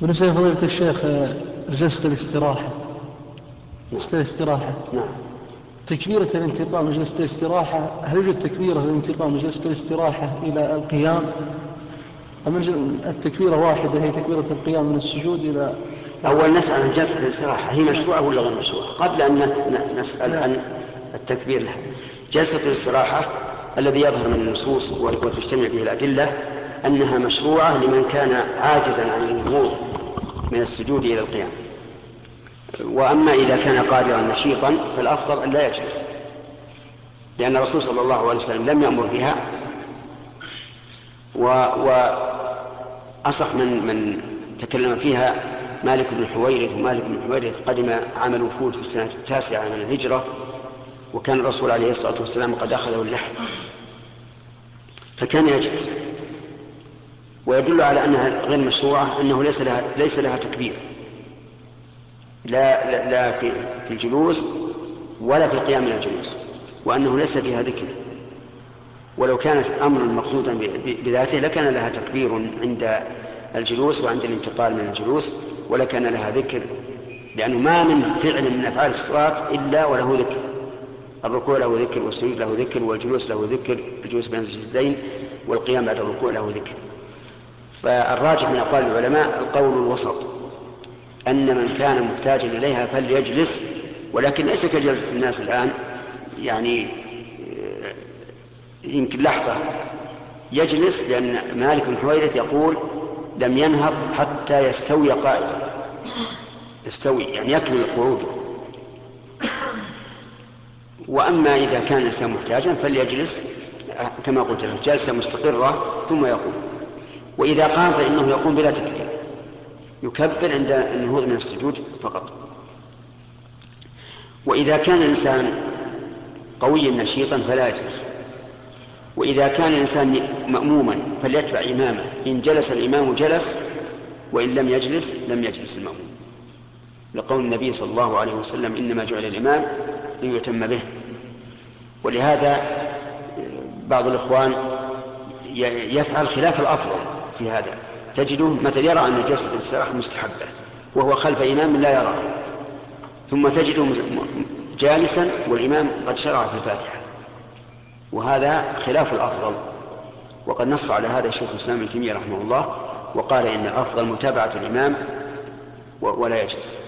بالنسبة لفضيلة الشيخ جلسة الاستراحة. جلسة الاستراحة. نعم. تكبيرة الانتقال من جلسة الاستراحة هل يوجد تكبيرة الانتقال من جلسة الاستراحة إلى القيام؟ أم التكبيرة واحدة هي تكبيرة القيام من السجود إلى أول نسأل عن جلسة الاستراحة هي مشروعة ولا غير مشروعة؟ قبل أن نسأل عن التكبير لها. جلسة الاستراحة الذي يظهر من النصوص وتجتمع به الأدلة أنها مشروعة لمن كان عاجزا عن النهوض من السجود إلى القيام. وأما إذا كان قادرا نشيطا فالأفضل أن لا يجلس. لأن الرسول صلى الله عليه وسلم لم يأمر بها و, وأصح من من تكلم فيها مالك بن حويرث ومالك بن حويرث قدم عام الوفود في السنة التاسعة من الهجرة وكان الرسول عليه الصلاة والسلام قد أخذه اللحم فكان يجلس. ويدل على أنها غير مشروعة أنه ليس لها ليس لها تكبير. لا لا, لا في الجلوس ولا في القيام من الجلوس وأنه ليس فيها ذكر. ولو كانت أمرا مقصودا بذاته لكان لها تكبير عند الجلوس وعند الانتقال من الجلوس ولكان لها ذكر لأنه ما من فعل من أفعال الصلاة إلا وله ذكر. الركوع له ذكر والسجود له ذكر والجلوس له ذكر الجلوس بين السجدين والقيام بعد الركوع له ذكر. فالراجح من أقوال العلماء القول الوسط أن من كان محتاجا إليها فليجلس ولكن ليس كجلسة الناس الآن يعني آه، يمكن لحظة يجلس لأن مالك بن حويرث يقول لم ينهض حتى يستوي قائدا يستوي يعني يكمل قعوده. وأما إذا كان الإنسان محتاجا فليجلس آه، كما قلت له جلسة مستقرة ثم يقوم. وإذا قام فإنه يقوم بلا تكبير. يكبر عند النهوض من السجود فقط. وإذا كان الإنسان قويا نشيطا فلا يجلس. وإذا كان الإنسان مأموما فليتبع إمامه. إن جلس الإمام جلس وإن لم يجلس لم يجلس المأموم. لقول النبي صلى الله عليه وسلم إنما جعل الإمام ليتم به. ولهذا بعض الإخوان يفعل خلاف الأفضل. في هذا. تجده مثل يرى أن جلسة الاستراحة مستحبة وهو خلف إمام لا يرى. ثم تجده جالسا والإمام قد شرع في الفاتحة. وهذا خلاف الأفضل. وقد نص على هذا الشيخ الإسلام ابن تيمية رحمه الله وقال إن الأفضل متابعة الإمام ولا يجلس